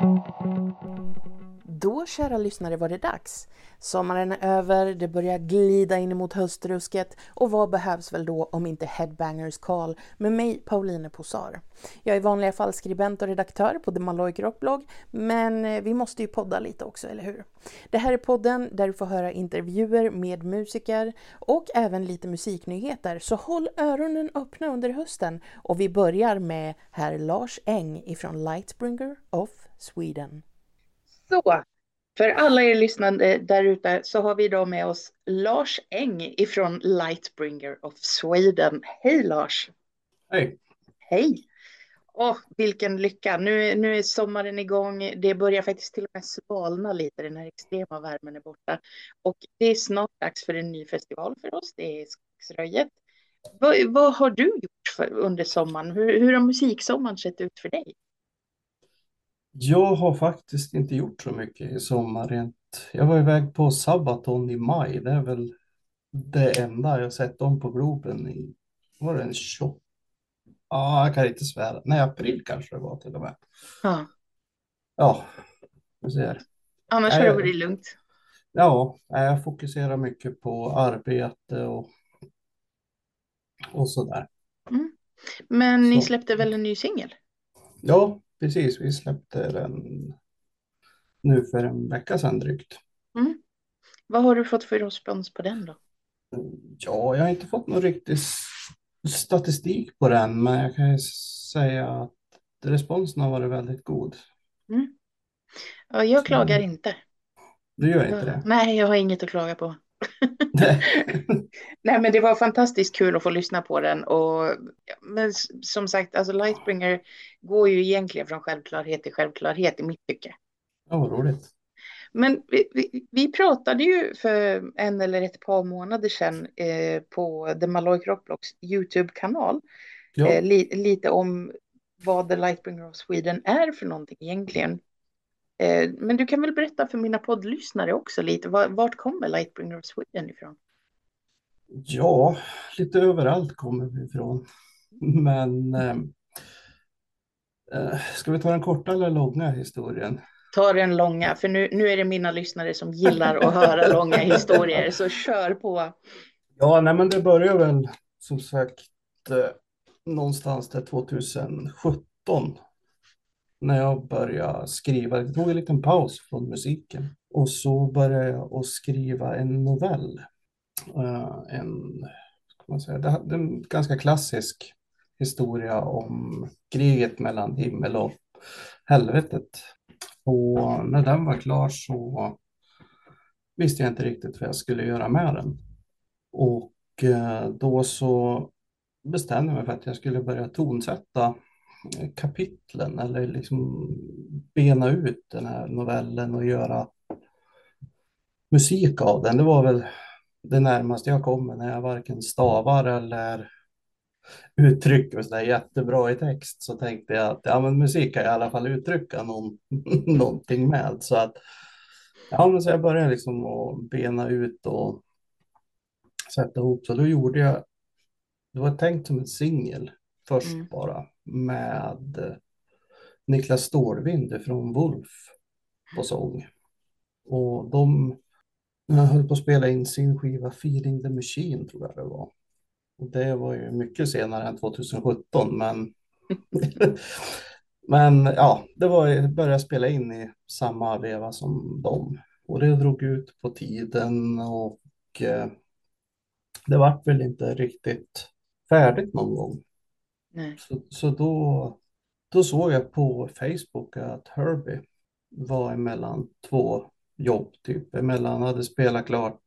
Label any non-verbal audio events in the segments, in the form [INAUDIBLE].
Thank you. Då, kära lyssnare, var det dags. Sommaren är över, det börjar glida in mot höstrusket och vad behövs väl då om inte Headbangers Call med mig, Pauline Posar. Jag är i vanliga fall skribent och redaktör på The Maloik Rockblogg, men eh, vi måste ju podda lite också, eller hur? Det här är podden där du får höra intervjuer med musiker och även lite musiknyheter, så håll öronen öppna under hösten och vi börjar med herr Lars Eng ifrån Lightbringer of Sweden. Så, för alla er lyssnande där ute så har vi idag med oss Lars Eng ifrån Lightbringer of Sweden. Hej Lars! Hej! Hej! Åh, vilken lycka! Nu, nu är sommaren igång. Det börjar faktiskt till och med svalna lite. Den här extrema värmen är borta. Och det är snart dags för en ny festival för oss. Det är Skogsröjet. Vad, vad har du gjort för, under sommaren? Hur, hur har musiksommaren sett ut för dig? Jag har faktiskt inte gjort så mycket i sommar rent. Jag var iväg på Sabaton i maj. Det är väl det enda jag sett dem på Globen i, var det en 28? Ja, jag kan inte svära. Nej, april kanske det var till och med. Ja. Ja, du ser. Annars har det varit lugnt. Ja, jag fokuserar mycket på arbete och, och sådär. Mm. Men ni Så. släppte väl en ny singel? Ja, precis. Vi släppte den nu för en vecka sedan drygt. Mm. Vad har du fått för respons på den då? Ja, jag har inte fått någon riktig statistik på den, men jag kan ju säga att responsen har varit väldigt god. Ja, jag Så- klagar inte. Du gör inte det? Nej, jag har inget att klaga på. [LAUGHS] Nej. Men det var fantastiskt kul att få lyssna på den. Och, men som sagt, alltså Lightbringer går ju egentligen från självklarhet till självklarhet i mitt tycke. Ja, vad roligt. Men vi, vi, vi pratade ju för en eller ett par månader sedan eh, på The Maloik Rockblocks YouTube-kanal Ja, eh, li, lite om vad The Lightbringer of Sweden är för någonting egentligen. Eh, men du kan väl berätta för mina poddlyssnare också lite, var, vart kommer Lightbringer of Sweden ifrån? ja, lite överallt kommer vi ifrån. Men eh, eh, ska vi ta den korta eller långa historien? Ta den långa, för nu, nu är det mina lyssnare som gillar att höra [LAUGHS] långa historier, så kör på. Ja, nej, men det börjar väl som sagt eh, någonstans där 2017 när jag började skriva. Det tog en liten paus från musiken och så började jag att skriva en novell. Eh, en, ska man säga, det är en ganska klassisk historia om kriget mellan himmel och helvetet. Och när den var klar så visste jag inte riktigt vad jag skulle göra med den. Och eh, då så bestämde jag mig för att jag skulle börja tonsätta kapitlen eller liksom bena ut den här novellen och göra musik av den. Det var väl det närmaste jag kommer när jag varken stavar eller uttrycker sådär jättebra i text så tänkte jag att ja, men musik kan jag i alla fall uttrycka någon, [LAUGHS] någonting med. Så att ja, men så jag började liksom att bena ut och sätta ihop. Så då gjorde jag, det var tänkt som en singel först Mm. bara med Niklas Stålvind från Wolf på sång. Och de jag höll på att spela in sin skiva Feeding the Machine tror jag det var. Och det var ju mycket senare än 2017 men [LAUGHS] men ja, det var började spela in i samma veva som dem. Och det drog ut på tiden och eh, det vart väl inte riktigt färdigt någon gång. Nej. Så, så då, då såg jag på Facebook att Herbie var emellan två jobb, typ. Emellan hade spelat klart,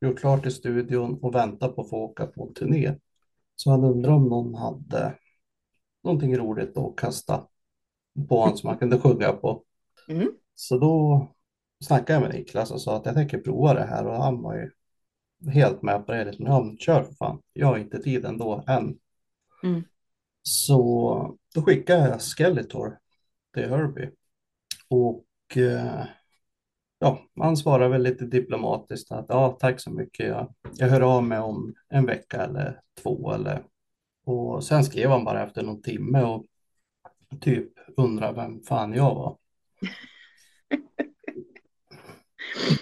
gjort klart i studion och väntat på att få åka på turné. Så han undrade om någon hade någonting roligt att kasta på honom som man kunde sjunga på. Mm. Så då snackade jag med Niklas och sa att jag tänker prova det här och han var ju helt med på det. Liksom, ja, kör för fan. Jag har inte tid ändå än. Mm. Så då skickade jag Skeletor till Herbie. Och eh, ja, han svarade väl lite diplomatiskt att ja, tack så mycket. Jag, jag hör av mig om en vecka eller två eller och sen skrev han bara efter någon timme och typ undrar vem fan jag var.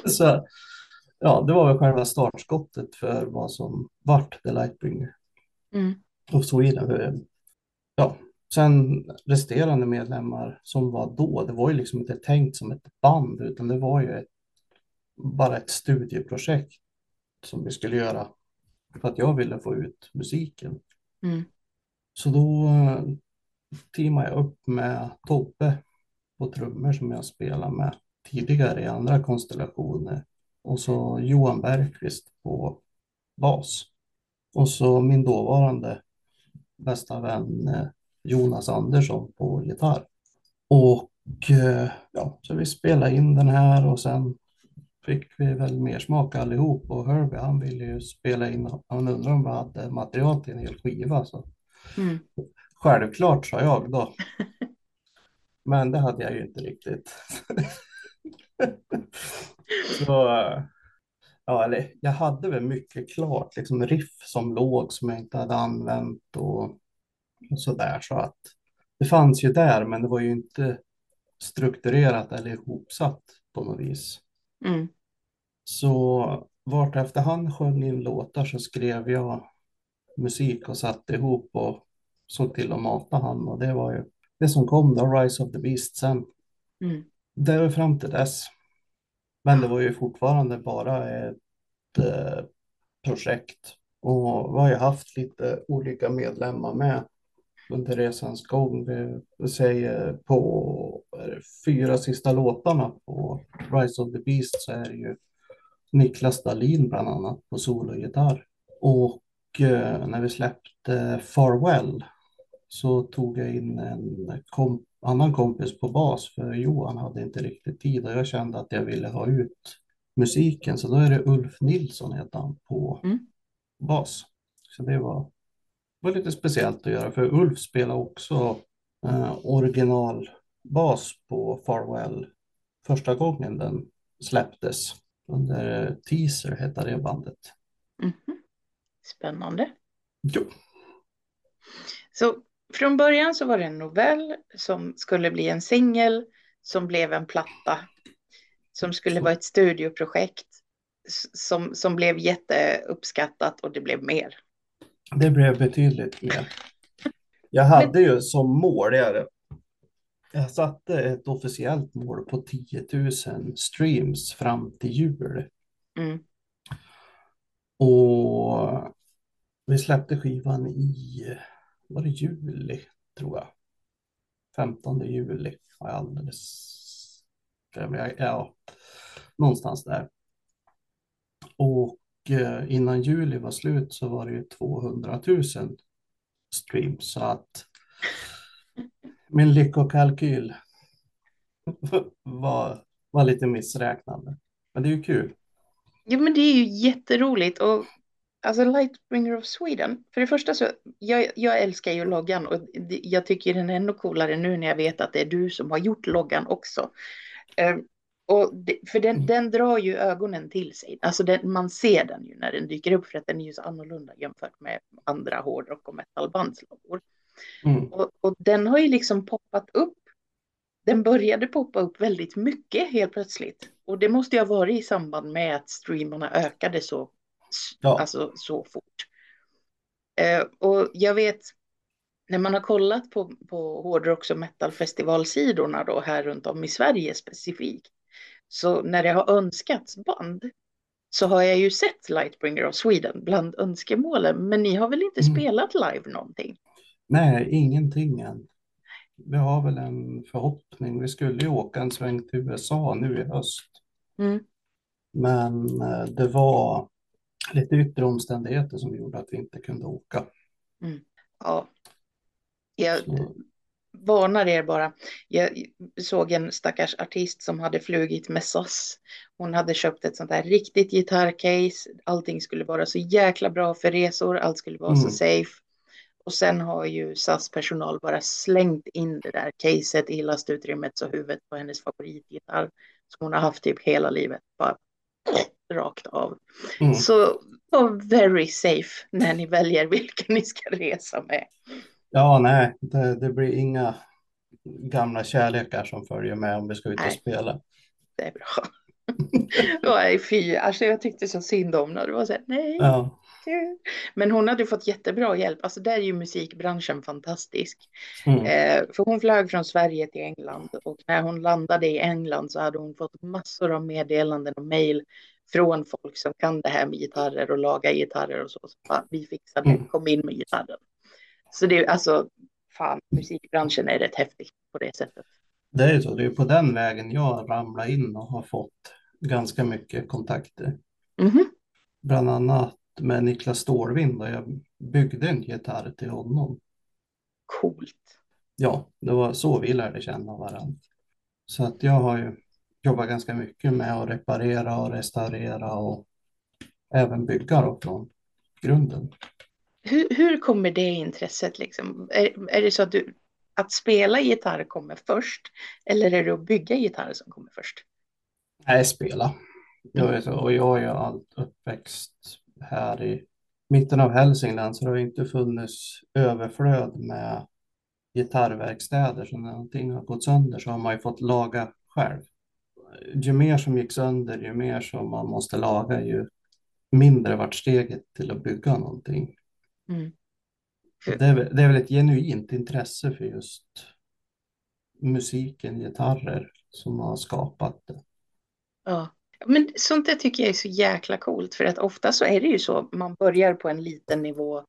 [LAUGHS] Så ja, det var väl själva startskottet för vad som vart The Lightbringer Mm. of Sweden. Ja, sen resterande medlemmar som var då, det var ju liksom inte tänkt som ett band utan det var ju ett, bara ett studieprojekt som vi skulle göra för att jag ville få ut musiken. Mm. Så då eh, teamade jag upp med Tobbe på trummor som jag spelat med tidigare i andra konstellationer. Och så Johan Bergqvist på bas. Och så min dåvarande bästa vän eh, Jonas Andersson på gitarr. Och eh, ja, så vi spelade in den här och sen fick vi väl mer smak allihop och Herbie han ville ju spela in, han undrade om vi hade material till en hel skiva. Så Mm. självklart sa jag då. [LAUGHS] Men det hade jag ju inte riktigt. [LAUGHS] så eh, ja, eller jag hade väl mycket klart, liksom riff som låg som jag inte hade använt och, och så där så att det fanns ju där, men det var ju inte strukturerat eller ihopsatt på något vis. Mm. Så vart efter han sjöng in låtar så skrev jag musik och satte ihop och såg till att mata han och det var ju det som kom då, Rise of the Beast sen. Mm. Det var fram till dess. Men det var ju fortfarande bara ett eh, projekt och vi har ju haft lite olika medlemmar med under resans gång. Vi säger på fyra sista låtarna på Rise of the Beast så är det ju Niklas Dahlin bland annat på sologitarr. Och eh, när vi släppte Farewell så tog jag in en kom annan kompis på bas för Johan hade inte riktigt tid och jag kände att jag ville ha ut musiken så då är det Ulf Nilsson heter han på Mm. bas. Så det var, var lite speciellt att göra för Ulf spelar också eh, originalbas på Farewell första gången den släpptes. Under eh, Teaser hette det bandet. Mhm. Spännande. Jo. Så från början så var det en novell som skulle bli en singel som blev en platta som skulle vara ett studioprojekt som, som blev jätteuppskattat och det blev mer. Det blev betydligt mer. Jag hade ju som mål, jag, jag satte ett officiellt mål på 10 000 streams fram till jul. Mm. Och vi släppte skivan i, var det juli tror jag? 15 juli. var jag alldeles, ja, någonstans där. Och eh, innan juli var slut så var det ju 200 000 streams. Så att min lyckokalkyl [LAUGHS] var, var lite missräknande. Men det är ju kul. Ja, men det är ju jätteroligt och alltså Lightbringer of Sweden, för det första så, jag, jag älskar ju loggan och jag tycker den är ännu coolare nu när jag vet att det är du som har gjort loggan också. Eh, och det, för den, den drar ju ögonen till sig, alltså den, man ser den ju när den dyker upp för att den är ju så annorlunda jämfört med andra hårdrock och metalbandsloggor. Mm. Och, och den har ju liksom poppat upp. Den började poppa upp väldigt mycket helt plötsligt. Och det måste ju ha varit i samband med att streamarna ökade så, Ja. alltså, så fort. Eh, och jag vet, när man har kollat på, på hårdrocks och metalfestivalsidorna då här runt om i Sverige specifikt. Så när det har önskats band så har jag ju sett Lightbringer of Sweden bland önskemålen. Men ni har väl inte Mm. spelat live någonting? Nej, ingenting än. Vi har väl en förhoppning. Vi skulle ju åka en sväng till USA nu i höst. Mm. Men eh, det var lite yttre omständigheter som gjorde att vi inte kunde åka. Ja. Jag Så, varnar er bara. Jag såg en stackars artist som hade flugit med SAS. Hon hade köpt ett sånt där riktigt gitarrcase. Allting skulle vara så jäkla bra för resor. Allt skulle vara så Mm. safe. Och sen har ju SAS personal bara slängt in det där caset i lastutrymmet så huvudet på hennes favoritgitarr som hon har haft typ hela livet bara rakt av. mm. Så var very safe när ni väljer vilken ni ska resa med. Ja, nej, det, det blir inga gamla kärlekar som följer med om vi ska ut och Nej. spela. Det är bra. [LAUGHS] Nej, fy, alltså jag tyckte så synd om henne. Det var så här, nej. Ja. Men hon hade fått jättebra hjälp. Alltså där är ju musikbranschen fantastisk. mm. Eh, för hon flög från Sverige till England och när hon landade i England så hade hon fått massor av meddelanden och mejl från folk som kan det här med gitarrer och laga gitarrer och så. så bara, vi fixar det, Mm. kom in med gitarren. Så det är alltså, fan, musikbranschen är rätt häftig på det sättet. det är ju så. Det är på den vägen jag ramlar in och har fått ganska mycket kontakter. Mhm. Bland annat med Niklas Stålvind och jag byggde en gitarr till honom. Coolt. Ja, det var så vi lärde känna varandra. Så att jag har ju jobbat ganska mycket med att reparera och restaurera och även bygga då från grunden. Hur, hur kommer det intresset liksom? Är, är det så att du, att spela gitarr kommer först? Eller är det att bygga gitarr som kommer först? Nej, spela. Jag är så, och jag är ju allt uppväxt här i mitten av Hälsingland så det har inte funnits överflöd med gitarrverkstäder. Så när någonting har gått sönder så har man ju fått laga själv. Ju mer som gick sönder, ju mer som man måste laga, ju mindre vart steget till att bygga någonting. Mm. Det är, väl- det är väl ett genuint intresse för just musiken, gitarrer som har skapat det. Ja, men sånt där tycker jag är så jäkla coolt för att ofta så är det ju så, man börjar på en liten nivå,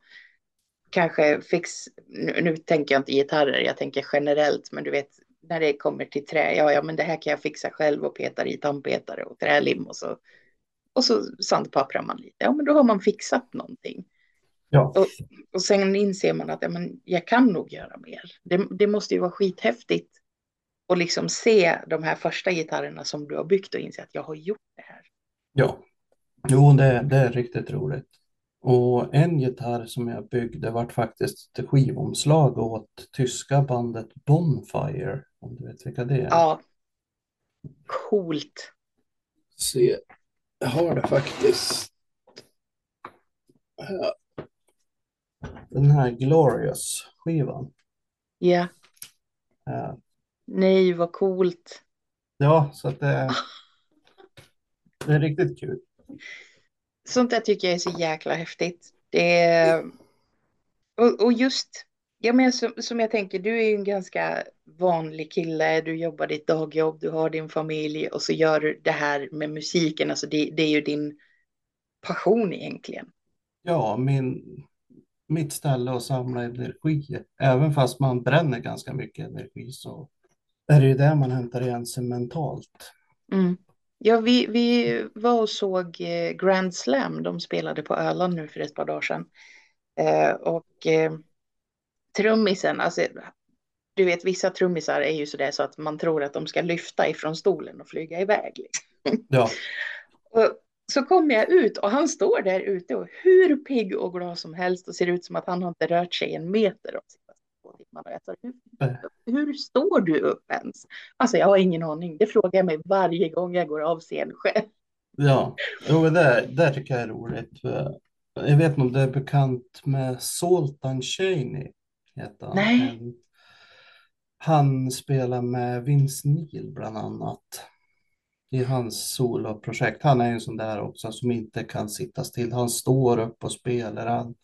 kanske fix, nu, nu tänker jag inte gitarrer, jag tänker generellt, men du vet när det kommer till trä, ja, ja, men det här kan jag fixa själv och petar i tandpetare och trälim och så, och så sandpapprar man lite, ja, men då har man fixat någonting. Ja, Och sen inser man att ja, men jag kan nog göra mer. Det, det måste ju vara skithäftigt att liksom se de här första gitarrerna som du har byggt och inse att jag har gjort det här. ja. Jo, det, det är riktigt roligt. Och en gitarr som jag byggde vart faktiskt ett skivomslag åt tyska bandet Bonfire, om du vet vilka det är. Ja, coolt. Se, jag har det faktiskt. Den här Glorious-skivan. Ja, Här. nej vad coolt. Ja, så att det, [LAUGHS] det är riktigt kul. Sånt där tycker jag är så jäkla häftigt. Det är... och, och just, ja, men som, som jag tänker, du är ju en ganska vanlig kille, du jobbar ditt dagjobb, du har din familj och så gör du det här med musiken, alltså det, det är ju din passion egentligen. Ja, min, mitt ställe att samla energi. Även fast man bränner ganska mycket energi så är det ju där man hämtar igen sig mentalt. Mm. Ja, vi, vi var och såg eh, Grand Slam. De spelade på Öland nu för ett par dagar sedan. Eh, och eh, trummisen, alltså du vet vissa trummisar är ju sådär så att man tror att de ska lyfta ifrån stolen och flyga iväg. Liksom. Ja, [LAUGHS] Och så kommer jag ut och han står där ute och hur pigg och glad som helst och ser ut som att han har inte rört sig en meter. två sa, hur, hur står du upp ens? Alltså jag har ingen aning. Det frågar jag mig varje gång jag går av scen själv. ja. Jo, det, det tycker jag är roligt. Jag vet inte om det är bekant med Zoltan Chaney. Heter han. Nej. Han spelar med Vince Neil bland annat. I hans soloprojekt. Han är en sån där också som inte kan sitta still. Han står upp och spelar. Han,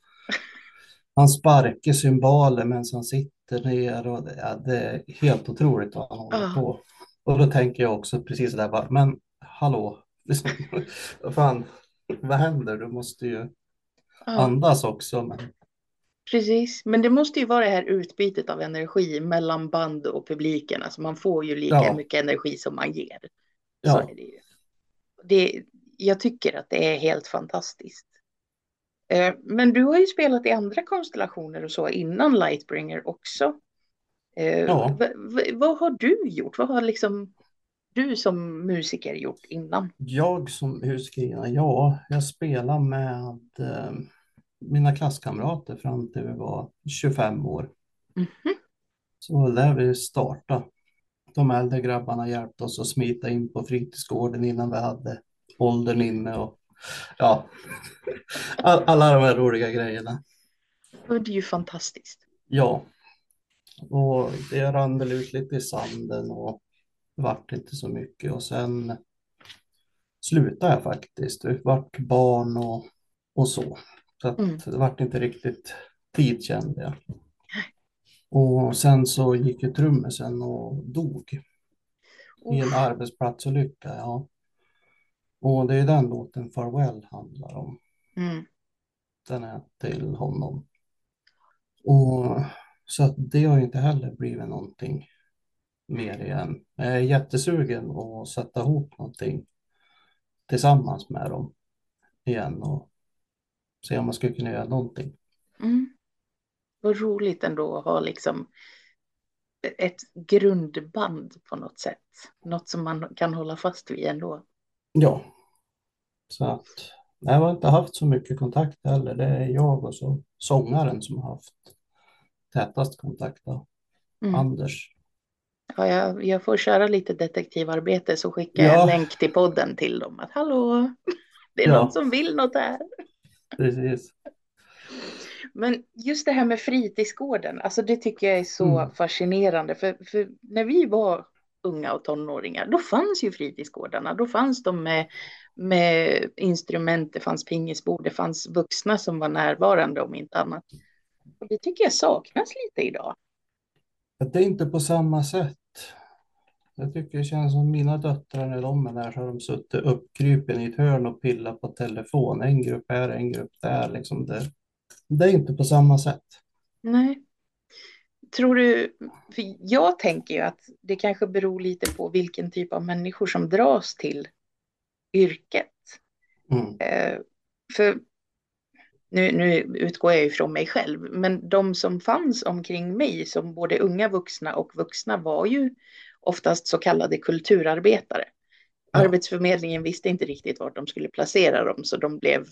[LAUGHS] han sparkar cymbaler medan han sitter ner. Och det, ja, det är helt otroligt vad han håller Ja. på. Och då tänker jag också precis där bara, men hallå, liksom, [LAUGHS] fan, vad händer? Du måste ju Ja, andas också. Men, precis. Men det måste ju vara det här utbytet av energi mellan band och publiken. Alltså man får ju lika Ja. mycket energi som man ger. Så ja, är det ju. Det, jag tycker att det är helt fantastiskt. Eh, Men du har ju spelat i andra konstellationer och så innan Lightbringer också. Eh, Ja. v- v- vad har du gjort? Vad har liksom du som musiker gjort innan? jag som huskriva, ja, jag spelar med eh, mina klasskamrater fram till vi var 25 år. Mhm. Så var där vi startade. De äldre grabbarna hjälpte oss att smita in på fritidsgården innan vi hade åldern inne och ja, all, alla de här roliga grejerna. Och Det är ju fantastiskt. Ja, Och det rann väl ut lite i sanden och det vart inte så mycket. Och sen slutade jag faktiskt. Det vart barn och, och så. Så att Mm. det vart inte riktigt tid kände jag. Och sen så gick ju trummisen och dog i en arbetsplatsolycka. Ja. Och det är den låten Farewell handlar om. Mm. Den är till honom. Och så att det har ju inte heller blivit någonting mer igen. Jag är jättesugen att sätta ihop någonting tillsammans med dem igen och se om man skulle kunna göra någonting. Mm. Vad roligt ändå att ha liksom ett grundband på något sätt. Något som man kan hålla fast vid ändå. Ja, så att jag har inte haft så mycket kontakt heller. Det är jag och så sångaren som har haft tätast kontakt. Då. Mm. Anders. Ja, jag, jag får köra lite detektivarbete så skickar Ja. jag en länk till podden till dem. Att hallå, det är Ja. någon som vill något här. Precis. Men just det här med fritidsgården, alltså det tycker jag är så Mm. fascinerande. För, för när vi var unga och tonåringar, då fanns ju fritidsgårdarna. Då fanns de med, med instrument, det fanns pingisbord, det fanns vuxna som var närvarande om inte annat. Och det tycker jag saknas lite idag. Det är inte på samma sätt. Jag tycker det känns som mina döttrar när de är där så har de suttit uppkrypen i ett hörn och pillat på telefon. En grupp här, en grupp där. Liksom det, det är inte på samma sätt. Nej. Tror du, för jag tänker ju att det kanske beror lite på vilken typ av människor som dras till yrket. Mm. Eh, för nu, nu utgår jag ifrån mig själv, men de som fanns omkring mig som både unga vuxna och vuxna var ju oftast så kallade kulturarbetare. Arbetsförmedlingen visste inte riktigt vart de skulle placera dem, så de blev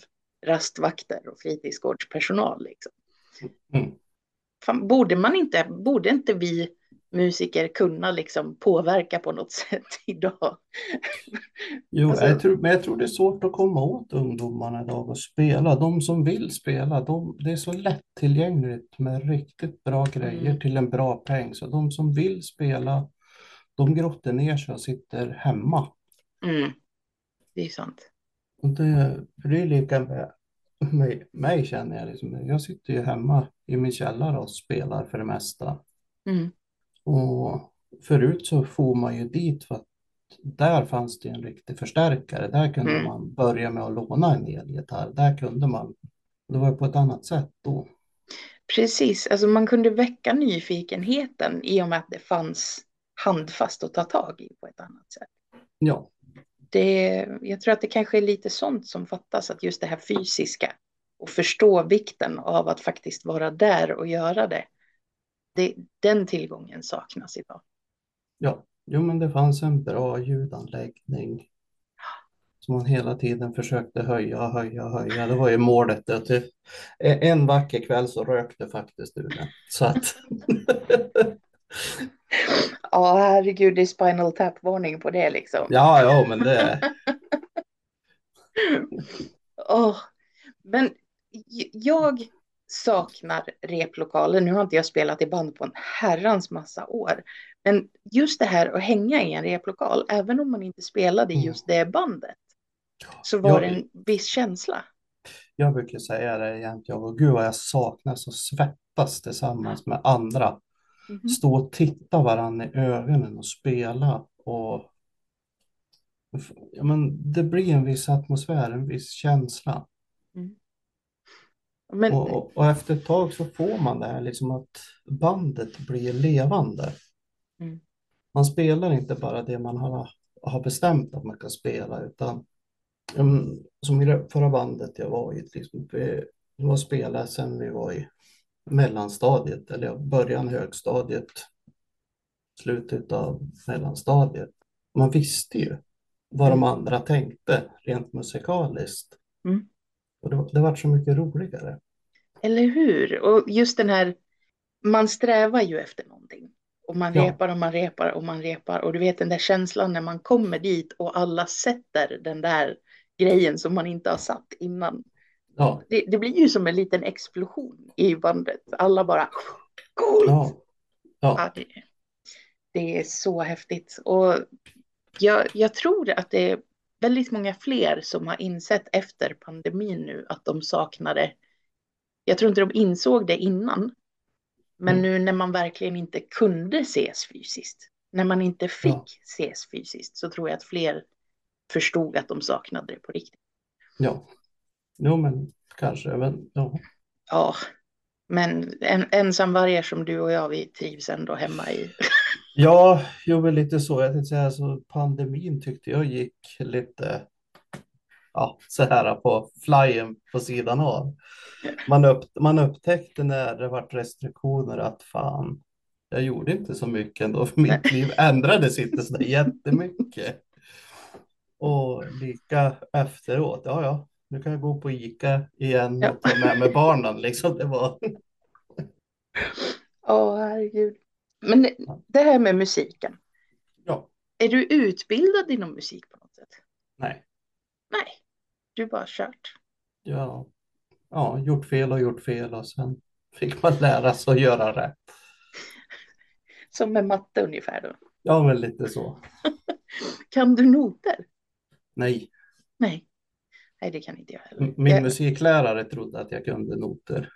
rastvakter och fritidsgårdspersonal. Liksom. Mm. Fan, borde man inte, borde inte vi musiker kunna liksom påverka på något [LAUGHS] sätt idag? Jo, Alltså- jag tror, men jag tror det är svårt att komma åt ungdomarna idag och spela. De som vill spela, de, det är så lättillgängligt med riktigt bra grejer Mm. till en bra peng. Så de som vill spela, de grottar ner sig och sitter hemma. Mm. Det är sant. Och det, för det är lika med mig, mig känner jag liksom. Jag sitter ju hemma i min källare och spelar för det mesta. Mm. Och förut så får man ju dit för att där fanns det en riktig förstärkare. Där kunde Mm. man börja med att låna en elgitarr. Där kunde man. Det var på ett annat sätt då. Precis, alltså man kunde väcka nyfikenheten i och med att det fanns handfast att ta tag i på ett annat sätt. Ja, Det, jag tror att det kanske är lite sånt som fattas, att just det här fysiska och förstå vikten av att faktiskt vara där och göra det. det den tillgången saknas idag. ja. Jo, men det fanns en bra ljudanläggning som man hela tiden försökte höja, höja, höja. Det var ju målet. Det. Till- En vacker kväll så rökte faktiskt ur den. Så att [LAUGHS] Ja, herregud, det är spinal tap-varning på det liksom. ja, ja, men det. [LAUGHS] Åh, men j- jag saknar replokaler. Nu har inte jag spelat i band på en herrans massa år. Men just det här att hänga i en replokal, även om man inte spelade i Mm. just det bandet, så var det en viss känsla. Jag brukar säga det jämt, jag och gud vad jag saknas och svettas tillsammans med andra. Mhm. Stå och titta varandra i ögonen och spela och ja, men det blir en viss atmosfär, en viss känsla. Men Och, och, efter ett tag så får man det här liksom att bandet blir levande. Mm. Man spelar inte bara det man har, har bestämt att man kan spela utan mm, som i det förra bandet jag var i, liksom, vi vi har spelat sedan vi var i mellanstadiet eller början högstadiet, slutet av mellanstadiet. Man visste ju vad de andra tänkte rent musikaliskt. Mm. Och det, det var så mycket roligare. Eller hur? Och just den här, man strävar ju efter någonting. Och man Ja. repar och man repar och man repar. Och du vet den där känslan när man kommer dit och alla sätter den där grejen som man inte har satt innan. Ja, Det, det blir ju som en liten explosion i bandet. Alla bara, cool! ja. Ja, Ja, det, det är så häftigt. Och jag, jag tror att det är väldigt många fler som har insett efter pandemin nu att de saknade. Jag tror inte de insåg det innan. Men Mm. nu när man verkligen inte kunde ses fysiskt, när man inte fick Ja. ses fysiskt, så tror jag att fler förstod att de saknade det på riktigt. ja. Jo, men kanske. Men, ja. Ja, men en, ensamvargar som du och jag, vi trivs ändå hemma i. [LAUGHS] Ja, jo, men lite så. Jag tänkte säga så pandemin tyckte jag gick lite ja, så här på flyen på sidan av. Man, upp, man upptäckte när det var restriktioner att fan, jag gjorde inte så mycket ändå. För mitt liv ändrades inte så där [LAUGHS] jättemycket. Och lika efteråt, ja, ja, nu kan jag gå på Ica igen Ja. och ta med mig barnen. Liksom. Det var, [LAUGHS] Åh, herregud. Men det- det här med musiken, ja, är du utbildad inom musik på något sätt? nej, Nej, du bara kört. ja, ja, gjort fel och gjort fel och sen fick man lära sig att göra rätt. [LAUGHS] Som med matte ungefär då. Ja, men lite så. [LAUGHS] Kan du noter? Nej, Nej. Nej, det kan inte jag heller. Min Jag, musiklärare trodde att jag kunde noter.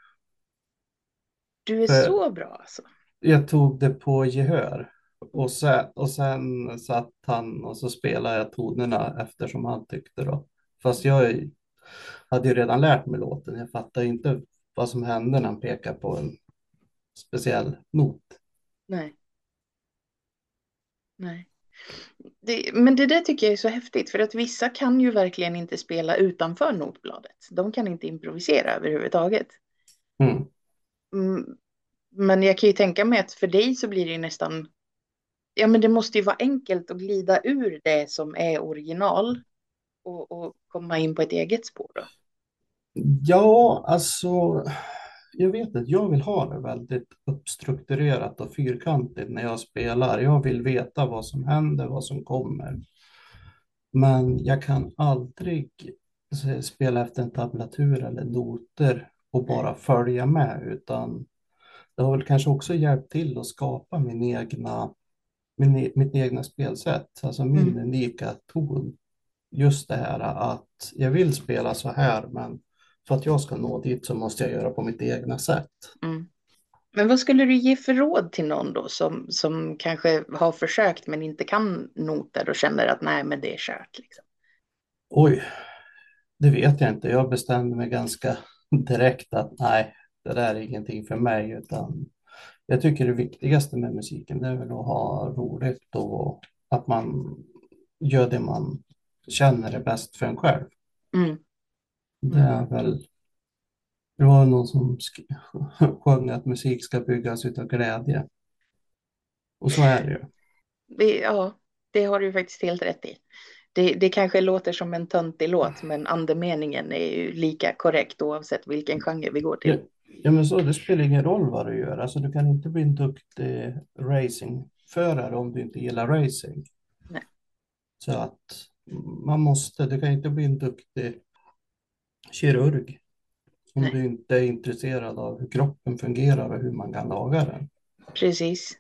du är för- så bra alltså. Jag tog det på gehör och sen, och sen satt han och så spelade jag tonerna eftersom han tyckte då. Fast jag hade ju redan lärt mig låten. Jag fattade inte vad som hände när han pekade på en speciell not. Nej. Nej. Det, men det där tycker jag är så häftigt för att vissa kan ju verkligen inte spela utanför notbladet. De kan inte improvisera överhuvudtaget. Mm. Mm, Men jag kan ju tänka mig att för dig så blir det nästan, ja men det måste ju vara enkelt att glida ur det som är original och, och komma in på ett eget spår då. Ja, alltså, jag vet att jag vill ha det väldigt uppstrukturerat och fyrkantigt när jag spelar. Jag vill veta vad som händer, vad som kommer. Men jag kan aldrig så- spela efter en tablatur eller noter och bara följa med, utan det har väl kanske också hjälpt till att skapa min egna, min, e- mitt egna spelsätt, alltså min Mm. unika ton. Just det här att jag vill spela så här, men för att jag ska nå dit så måste jag göra på mitt egna sätt. Mm. Men vad skulle du ge för råd till någon då som, som kanske har försökt men inte kan noter och känner att nej men det är kört liksom. Oj, det vet jag inte. Jag bestämde mig ganska direkt att nej, det där är ingenting för mig, utan jag tycker det viktigaste med musiken det är väl att ha roligt och att man gör det man känner är bäst för en själv. Mm. Det är väl, det var någon som [LAUGHS] sjöng att musik ska byggas utav glädje. Och så är det ju. Det, ja, det har du faktiskt helt rätt i. Det, det kanske låter som en töntig låt men andemeningen är ju lika korrekt oavsett vilken genre vi går Ja, till. ja, men så det spelar ingen roll vad du gör. Alltså, du kan inte bli en duktig racingförare om du inte gillar racing. Nej. Så att man måste, du kan inte bli en duktig kirurg om Nej. du inte är intresserad av hur kroppen fungerar och hur man kan laga den. Precis.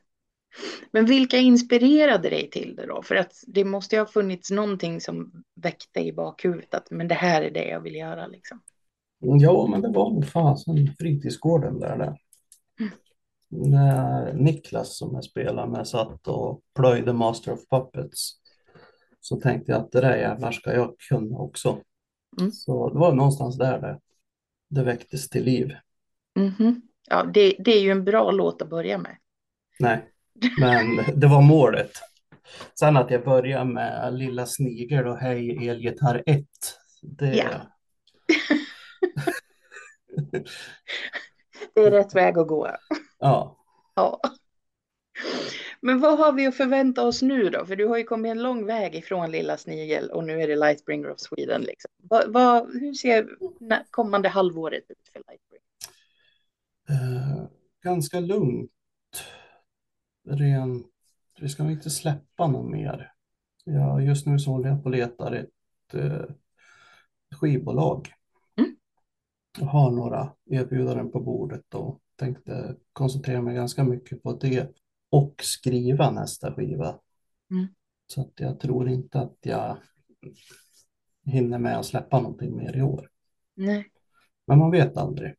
Men vilka inspirerade dig till det då? För att det måste ju ha funnits någonting som väckte i bakhuvudet att men det här är det jag vill göra liksom. Ja, men det var nog fasen fritidsgården där. där. När Niklas som jag spelar med satt och plöjde Master of Puppets så tänkte jag att det där jävlar ska jag kunna också. Mm. Så det var någonstans där det, det väcktes till liv. Mhm. Ja, det, det är ju en bra låt att börja med. Nej, men [LAUGHS] det var målet. Sen att jag började med Lilla Snigel och Hej elgitarr 1. Det, Ja. [LAUGHS] Det är rätt väg att gå. ja. Ja. Men vad har vi att förvänta oss nu då? För du har ju kommit en lång väg ifrån Lilla Snigel och nu är det Lightbringer of Sweden. Liksom. Vad, vad, hur ser kommande halvåret ut för Lightbringer? Eh, ganska lugnt. Ren, vi ska inte släppa någon mer. Ja, just nu så håller jag på och letar ett eh, skivbolag. Mm. Jag har några erbjudanden på bordet och tänkte koncentrera mig ganska mycket på det. Och skriva nästa skiva. Mm. Så att jag tror inte att jag hinner med att släppa någonting mer i år. Nej. Men man vet aldrig.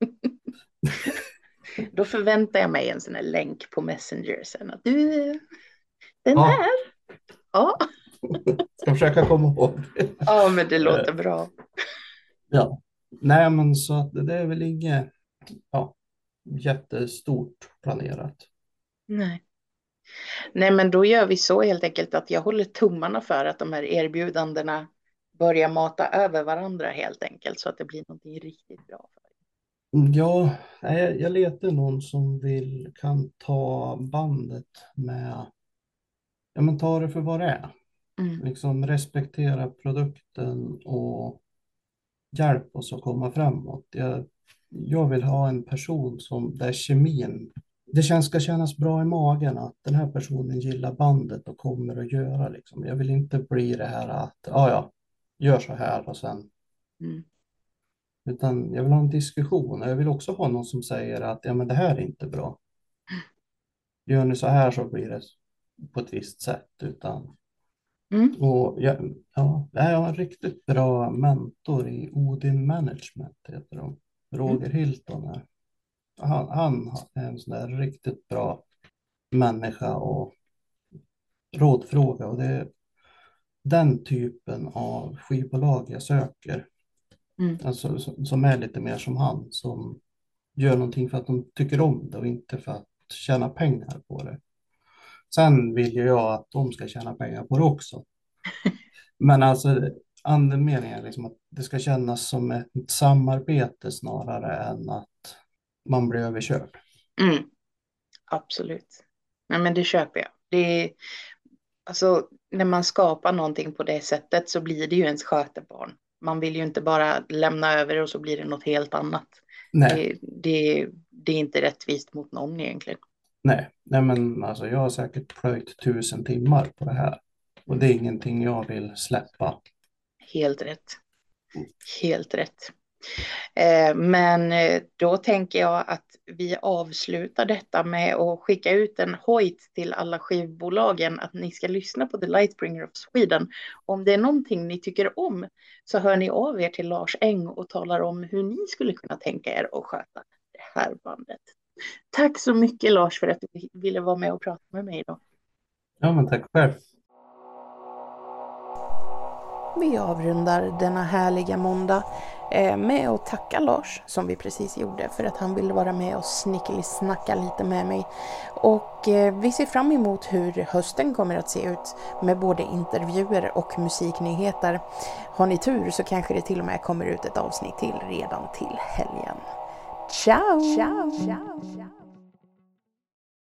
[LAUGHS] Då förväntar jag mig en sån här länk på Messenger sen. Att du, den Ja. här. Ja. [LAUGHS] Ska försöka komma ihåg. ja, men det låter bra. Ja, nej men så att det är väl inget ja, jättestort planerat. Nej. Nej, men då gör vi så helt enkelt att jag håller tummarna för att de här erbjudandena börjar mata över varandra helt enkelt så att det blir någonting riktigt bra. För. Ja, nej, jag, jag letar någon som vill kan ta bandet med, ja men ta det för vad det är. Mm. Liksom respektera produkten och hjälp oss att komma framåt. Jag, jag vill ha en person som där kemin, det känns, ska kännas bra i magen att den här personen gillar bandet och kommer att göra liksom. Jag vill inte bli det här att, ja ja, gör så här och sen Mm. utan jag vill ha en diskussion. Jag vill också ha någon som säger att ja, men det här är inte bra. [LAUGHS] Gör ni så här så blir det på ett visst sätt. Utan, Mm. och jag, ja, jag har en riktigt bra mentor i Odin Management. Heter de. Roger Hilton. Är. Han, han är en sån där riktigt bra människa och rådfråga. Och det är den typen av skivbolag jag söker. Mm. Alltså, som- som är lite mer som han, som gör någonting för att de tycker om det och inte för att tjäna pengar på det. Sen vill ju jag att de ska tjäna pengar på det också. [LAUGHS] Men alltså andemeningen liksom att det ska kännas som ett samarbete snarare än att man blir överkörd. Mm. Absolut. Nej, men det köper jag. Det är, alltså, när man skapar någonting på det sättet så blir det ju ens skötebarn. Man vill ju inte bara lämna över och så blir det något helt annat. Nej, Det, det, det är inte rättvist mot någon egentligen. nej, nej men alltså jag har säkert plöjt tusen timmar på det här. Och det är ingenting jag vill släppa. Helt rätt. Helt rätt. Eh, Men eh, då tänker jag att vi avslutar detta med att skicka ut en hojt till alla skivbolagen att ni ska lyssna på The Lightbringer of Sweden. Om det är någonting ni tycker om så hör ni av er till Lars Eng och talar om hur ni skulle kunna tänka er att sköta det här bandet. Tack så mycket Lars för att du ville vara med och prata med mig idag. Ja, men tack själv. Vi avrundar denna härliga måndag eh, med att tacka Lars, som vi precis gjorde, för att han ville vara med och snickelisnacka lite med mig. Och eh, vi ser fram emot hur hösten kommer att se ut med både intervjuer och musiknyheter. Har ni tur så kanske det till och med kommer ut ett avsnitt till redan till helgen. Ciao! Ciao! Ciao! Ciao!